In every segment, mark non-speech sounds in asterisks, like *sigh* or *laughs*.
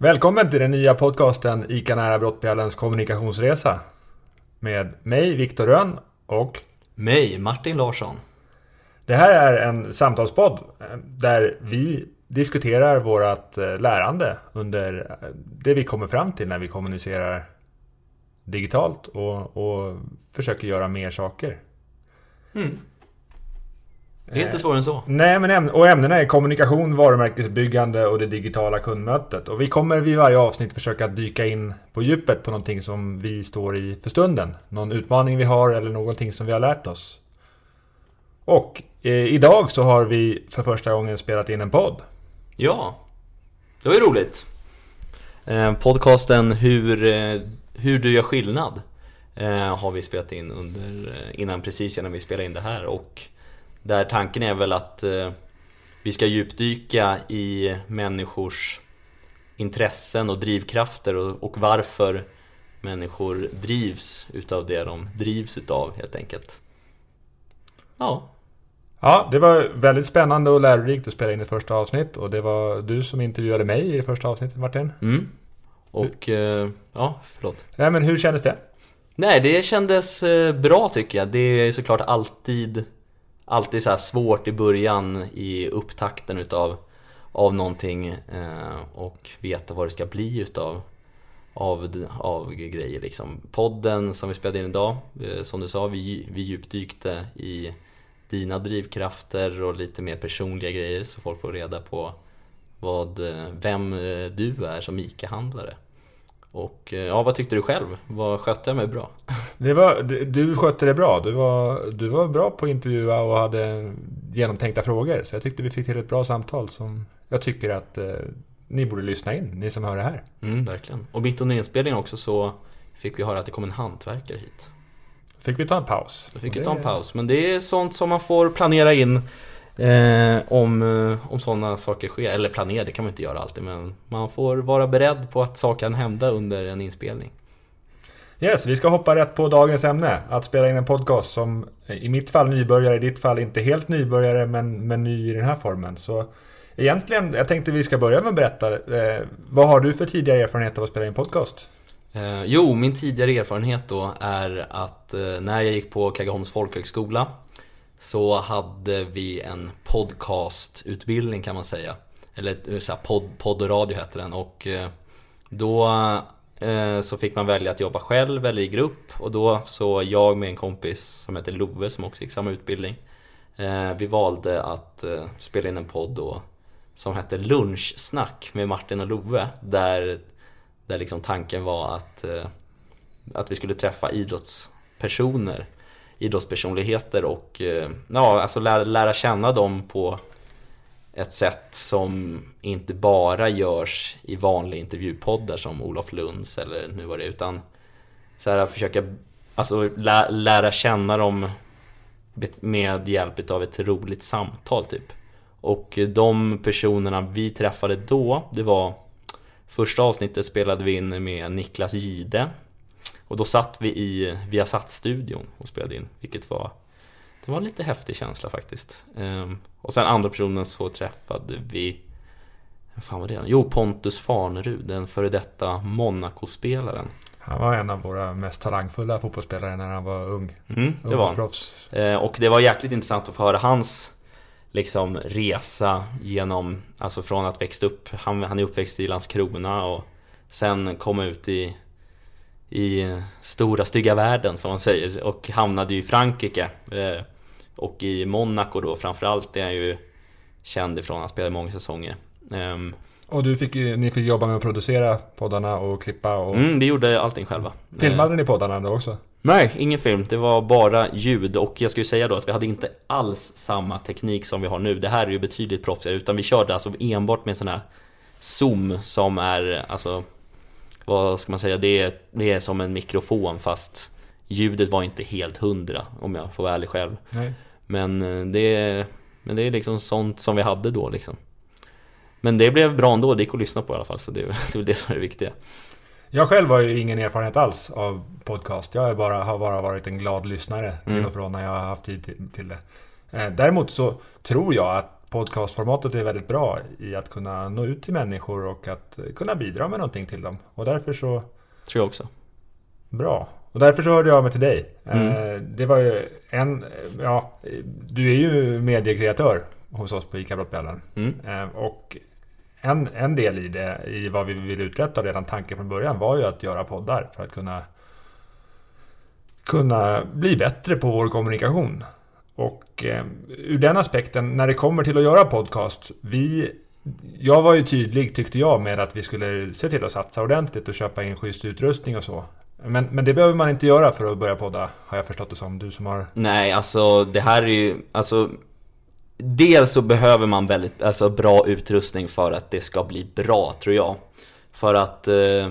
Välkommen till den nya podcasten ICA nära Brottbjärlens kommunikationsresa. Med mig, Viktor Rönn och Mig, Martin Larsson. det här är en samtalspodd eh, där vi diskuterar vårt eh, lärande under eh, det vi kommer fram till när vi kommunicerar digitalt och, och försöker göra mer saker. Mm. Det är inte svårare än så. Nej, men äm- och ämnena är kommunikation, varumärkesbyggande och det digitala kundmötet. Och vi kommer vid varje avsnitt försöka dyka in på djupet på någonting som vi står i för stunden. Någon utmaning vi har eller någonting som vi har lärt oss. Och eh, idag så har vi för första gången spelat in en podd. Ja, det var ju roligt. Eh, podcasten hur, eh, hur du gör skillnad eh, har vi spelat in under, eh, innan precis innan vi spelade in det här och där tanken är väl att eh, vi ska djupdyka i människors intressen och drivkrafter och, och varför människor drivs utav det de drivs utav helt enkelt. Ja, Ja, det var väldigt spännande och lärorikt att spela in ett första avsnitt. Och det var du som intervjuade mig i det första avsnittet, Martin. mm. och eh, ja, förlåt. Nej, men hur kändes det? Nej, det kändes eh, bra tycker jag. Det är såklart alltid, alltid så här svårt i början i upptakten utav av någonting eh, och veta vad det ska bli utav av, av grejer liksom. Podden som vi spelade in idag, eh, som du sa, vi, vi djupdykte i dina drivkrafter och lite mer personliga grejer så folk får reda på vad, eh, vem eh, du är som ICA-handlare. Och eh, ja, vad tyckte du själv? Vad skötte jag mig bra? Det var, du, du skötte det bra. Du var, du var bra på att intervjua och hade genomtänkta frågor. Så jag tyckte vi fick till ett bra samtal som jag tycker att eh, ni borde lyssna in, ni som hör det här. Mm, verkligen. Och mitt under inspelningen också så fick vi höra att det kom en hantverkare hit. Fick vi ta en paus? Då fick Och vi ta en paus. Men det är sånt som man får planera in eh, om, eh, om sådana saker sker. Eller planera, det kan man inte göra alltid. Men man får vara beredd på att saker kan hända under en inspelning. Yes, vi ska hoppa rätt på dagens ämne. Att spela in en podcast som eh, i mitt fall nybörjare, i ditt fall inte helt nybörjare men, men ny i den här formen. Så egentligen, jag tänkte vi ska börja med att berätta. Eh, vad har du för tidigare erfarenhet av att spela in podcast? Eh, jo, min tidigare erfarenhet då är att eh, när jag gick på Kaggeholms folkhögskola så hade vi en podcastutbildning kan man säga. Eller eh, så här, podd, podd och radio hette den. Och eh, då eh, så fick man välja att jobba själv eller i grupp. Och då så jag med en kompis som heter Love som också gick samma utbildning Vi valde att spela in en podd då som hette Lunchsnack med Martin och Love. Där där liksom tanken var att, att vi skulle träffa idrottspersoner, idrottspersonligheter och eh, ja, alltså lära, lära känna dem på ett sätt som inte bara görs i vanliga intervjupoddar som Olof Lunds eller nu var det utan så här, försöka alltså, lä, lära känna dem med hjälp av ett roligt samtal typ. Och de personerna vi träffade då, det var Första avsnittet spelade vi in med Niklas Gide och då satt vi i Viasat-studion och spelade in Vilket var Det var en lite häftig känsla faktiskt Ehm, Och sen andra personen så träffade vi fan var det? Jo, Pontus Farnerud, den före detta Monaco-spelaren Han var en av våra mest talangfulla fotbollsspelare när han var ung. mm, Det var han. Ungdomsproffs. Eh, Och det var jäkligt intressant att få höra hans liksom resa genom, alltså från att växa upp, han, han är uppväxt i Landskrona och sen komma ut i, i stora stygga världen som man säger och hamnade ju i Frankrike eh, och i Monaco då framförallt är han ju känd ifrån, han spelade många säsonger Ehm, Och du fick, ju- ni fick jobba med att producera poddarna och klippa och... mm, Vi gjorde allting själva Filmade ni poddarna då också? Nej, ingen film. Det var bara ljud och jag ska ju säga då att vi hade inte alls samma teknik som vi har nu. Det här är ju betydligt proffsigare utan vi körde alltså enbart med sån här Zoom som är alltså Vad ska man säga? Det är, det är som en mikrofon fast Ljudet var inte helt hundra om jag får vara ärlig själv. Nej. Men eh, det är, men det är liksom sånt som vi hade då liksom. Men det blev bra ändå, det gick att lyssna på i alla fall så det *laughs* det är det som är det viktiga. Jag själv har ju ingen erfarenhet alls av podcast. Jag bara, har bara varit en glad lyssnare till Mm. och från när jag har haft tid till, till det. Eh, Däremot så tror jag att podcastformatet är väldigt bra i att kunna nå ut till människor och att kunna bidra med någonting till dem. Och därför så... Tror jag också. Bra. Och därför så hörde jag mig till dig. Mm. Eh, Det var ju en... Ja, du är ju mediekreatör hos oss på ICA Brottbjällen. Mm. Eh, Och en, en del i det, i vad vi vill uträtta, redan tanken från början, var ju att göra poddar för att kunna kunna bli bättre på vår kommunikation. Och eh, ur den aspekten, när det kommer till att göra podcast, vi... Jag var ju tydlig, tyckte jag, med att vi skulle se till att satsa ordentligt och köpa in schysst utrustning och så. Men, men det behöver man inte göra för att börja podda, har jag förstått det som. Du som har... Nej, alltså det här är ju, alltså Dels så behöver man väldigt, alltså bra utrustning för att det ska bli bra, tror jag. För att, eh,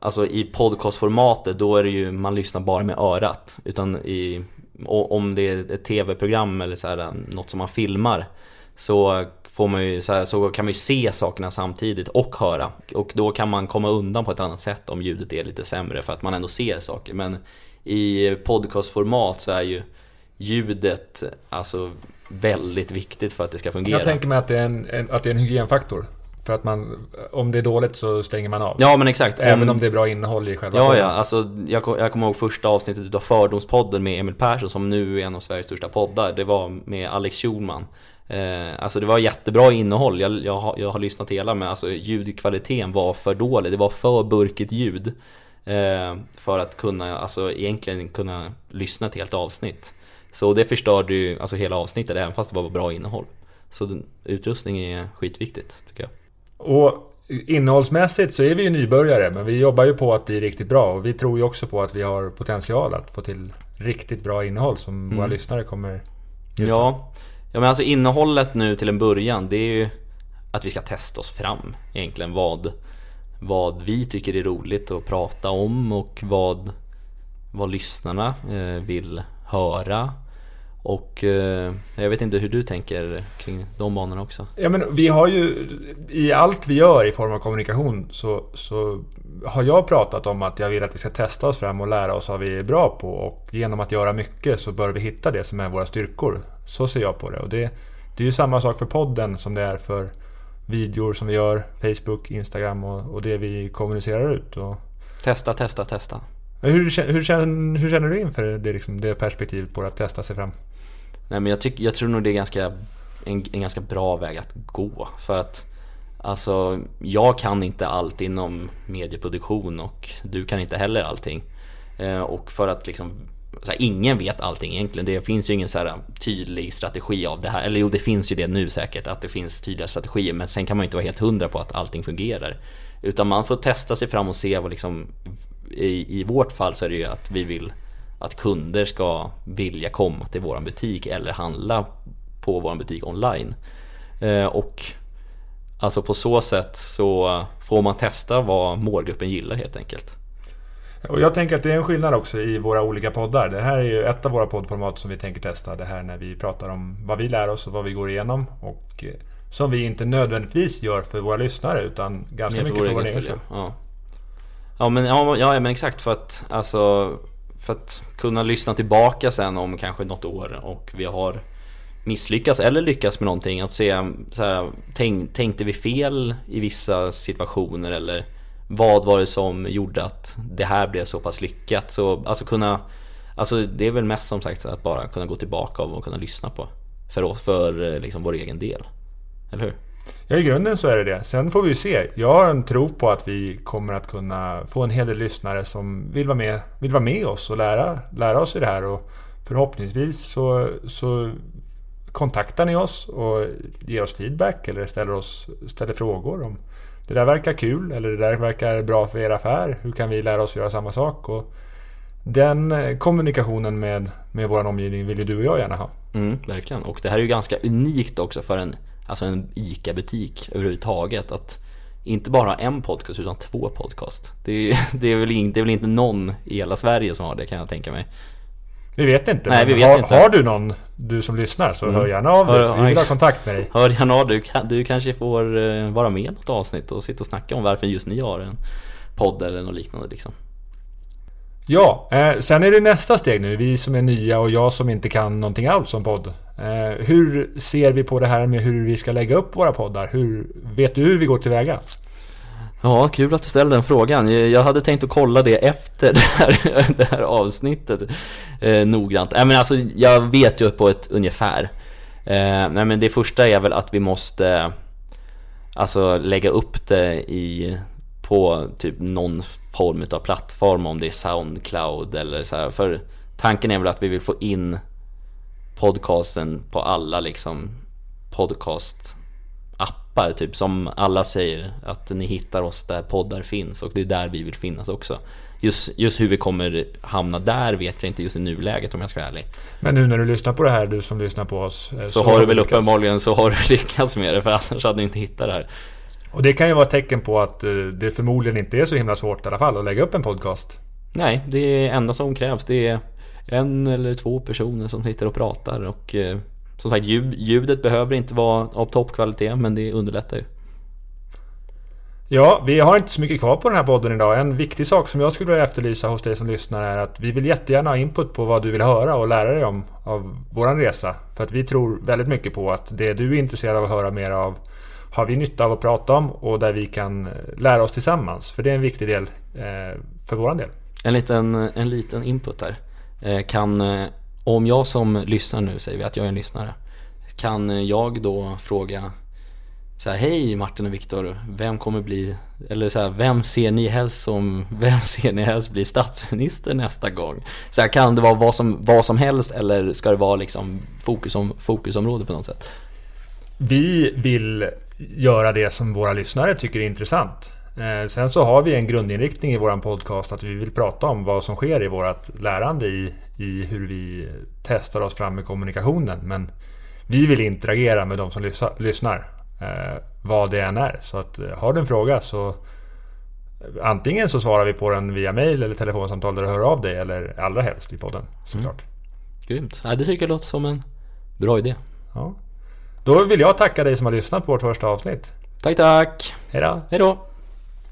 alltså i podcastformatet, då är det ju, man lyssnar bara med örat. Utan i, om det är ett tv-program eller så här, något som man filmar, så får man ju, så, här, så kan man ju se sakerna samtidigt och höra. Och då kan man komma undan på ett annat sätt om ljudet är lite sämre, för att man ändå ser saker. Men i podcastformat så är ju ljudet alltså väldigt viktigt för att det ska fungera. Jag tänker mig att det är en, en, att det är en hygienfaktor. För att man, om det är dåligt så stänger man av. Ja men exakt. Även om det är bra innehåll i själva Ja, podden. ja, alltså jag, jag kommer ihåg första avsnittet av Fördomspodden med Emil Persson som nu är en av Sveriges största poddar. Det var med Alex Schulman. Eh, alltså det var jättebra innehåll, jag, jag, har, jag har lyssnat hela men alltså ljudkvaliteten var för dålig. Det var för burkigt ljud. Eh, för att kunna, alltså egentligen kunna lyssna ett helt avsnitt. Så det förstörde ju alltså hela avsnittet även fast det var bra innehåll. Så utrustning är skitviktigt tycker jag. Och innehållsmässigt så är vi ju nybörjare, men vi jobbar ju på att bli riktigt bra. Och vi tror ju också på att vi har potential att få till riktigt bra innehåll som våra Mm. lyssnare kommer njuta. Ja, ja men alltså innehållet nu till en början det är ju att vi ska testa oss fram egentligen vad, vad vi tycker är roligt att prata om och vad, vad lyssnarna eh, vill höra. Och eh, jag vet inte hur du tänker kring de banorna också. Ja, men vi har ju i allt vi gör i form av kommunikation så, så har jag pratat om att jag vill att vi ska testa oss fram och lära oss vad vi är bra på. Och genom att göra mycket så bör vi hitta det som är våra styrkor. Så ser jag på det. Och det, det är ju samma sak för podden som det är för videor som vi gör, Facebook, Instagram och, och det vi kommunicerar ut. Och Testa, testa, testa. hur, kä- hur, känner, hur känner du inför det, liksom, det perspektivet på att testa sig fram? Nej men jag, tyck, jag tror nog det är ganska, en, en ganska bra väg att gå. För att alltså, jag kan inte allt inom medieproduktion och du kan inte heller allting. Eh, och för att liksom, så här, ingen vet allting egentligen. Det finns ju ingen så här äh, tydlig strategi av det här. Eller jo, det finns ju det nu säkert, att det finns tydliga strategier. Men sen kan man ju inte vara helt hundra på att allting fungerar. Utan man får testa sig fram och se vad liksom, i, i vårt fall så är det ju att vi vill att kunder ska vilja komma till våran butik eller handla på våran butik online. Eh, och alltså på så sätt så får man testa vad målgruppen gillar helt enkelt. Och jag tänker att det är en skillnad också i våra olika poddar. Det här är ju ett av våra poddformat som vi tänker testa. Det här när vi pratar om vad vi lär oss och vad vi går igenom. Och eh, som vi inte nödvändigtvis gör för våra lyssnare utan ganska mycket för vår egen skull. Ja. Ja, men, ja, ja men exakt för att alltså för att kunna lyssna tillbaka sen om kanske något år och vi har misslyckats eller lyckats med någonting. Att se så här, tänk, tänkte vi fel i vissa situationer eller vad var det som gjorde att det här blev så pass lyckat? Så alltså kunna Alltså det är väl mest som sagt att bara kunna gå tillbaka och kunna lyssna på För, oss, för eh, liksom vår egen del Eller hur? Ja, i grunden så är det det. Sen får vi ju se. Jag har en tro på att vi kommer att kunna få en hel del lyssnare som vill vara med, vill vara med oss och lära, lära oss i det här. Och förhoppningsvis så, så kontaktar ni oss och ger oss feedback eller ställer, oss, ställer frågor om det där verkar kul eller det där verkar bra för er affär. Hur kan vi lära oss göra samma sak? Och den eh, kommunikationen med, med vår omgivning vill ju du och jag gärna ha. Mm, verkligen. Och det här är ju ganska unikt också för en, alltså en ICA-butik överhuvudtaget. Att inte bara ha en podcast utan två podcast. Det är, *laughs* det, är väl in, det är väl inte någon i hela Sverige som har det kan jag tänka mig. Vi vet inte. Nej, vi vet har, inte. har du någon, du som lyssnar, så hör gärna av dig. Vi vill ha kontakt med dig. *laughs* Hör gärna av dig. du, du kanske får eh, vara med i något avsnitt och sitta och snacka om varför just ni har en podd eller något liknande liksom. Ja, eh, sen är det nästa steg nu. Vi som är nya och jag som inte kan någonting alls om podd. Eh, hur ser vi på det här med hur vi ska lägga upp våra poddar? Hur, vet du hur vi går tillväga? Ja, kul att du ställde den frågan. Jag hade tänkt att kolla det efter *laughs* det här, det här avsnittet eh, noggrant. Äh, men alltså, jag vet ju på ett ungefär. Eh, nej, men det första är väl att vi måste alltså, lägga upp det i, på typ någon form av plattform, om det är Soundcloud eller så här. För tanken är väl att vi vill få in podcasten på alla liksom podcast appar typ som alla säger att ni hittar oss där poddar finns och det är där vi vill finnas också. Just, just hur vi kommer hamna där vet jag inte just i nuläget om jag ska vara ärlig. Men nu när du lyssnar på det här, du som lyssnar på oss. Eh, så, så har du väl lyckats. uppenbarligen så har du *laughs* lyckats med det för annars hade du inte hittat det här. Och det kan ju vara ett tecken på att eh, det förmodligen inte är så himla svårt i alla fall att lägga upp en podcast. Nej, det enda som krävs det är en eller två personer som sitter och pratar och eh, som sagt ljud, ljudet behöver inte vara av toppkvalitet men det underlättar ju. Ja, vi har inte så mycket kvar på den här podden idag. En viktig sak som jag skulle vilja efterlysa hos dig som lyssnar är att vi vill jättegärna ha input på vad du vill höra och lära dig om av våran resa. För att vi tror väldigt mycket på att det du är intresserad av att höra mer av har vi nytta av att prata om och där vi kan lära oss tillsammans. För det är en viktig del eh, för våran del. En liten, en liten input där. Eh, kan, eh, om jag som lyssnar nu, säger vi att jag är en lyssnare, kan eh, jag då fråga så här, hej Martin och Viktor, vem kommer bli, eller så här, vem ser ni helst som, *laughs* vem ser ni helst bli statsminister nästa gång? Så här, kan det vara vad som, vad som helst eller ska det vara liksom fokusom, fokusområde på något sätt? Vi vill göra det som våra lyssnare tycker är intressant. Eh, sen så har vi en grundinriktning i vår podcast att vi vill prata om vad som sker i vårt lärande i, i hur vi testar oss fram med kommunikationen. Men vi vill interagera med de som lyssnar. Eh, vad det än är. Så att, eh, har du en fråga så Antingen så svarar vi på den via mail eller telefonsamtal där du hör av dig eller allra helst i podden såklart. Mm. Grymt. Ja, det tycker jag låter som en bra idé. Ja. Då vill jag tacka dig som har lyssnat på vårt första avsnitt. Tack tack. Hej då. Hej då.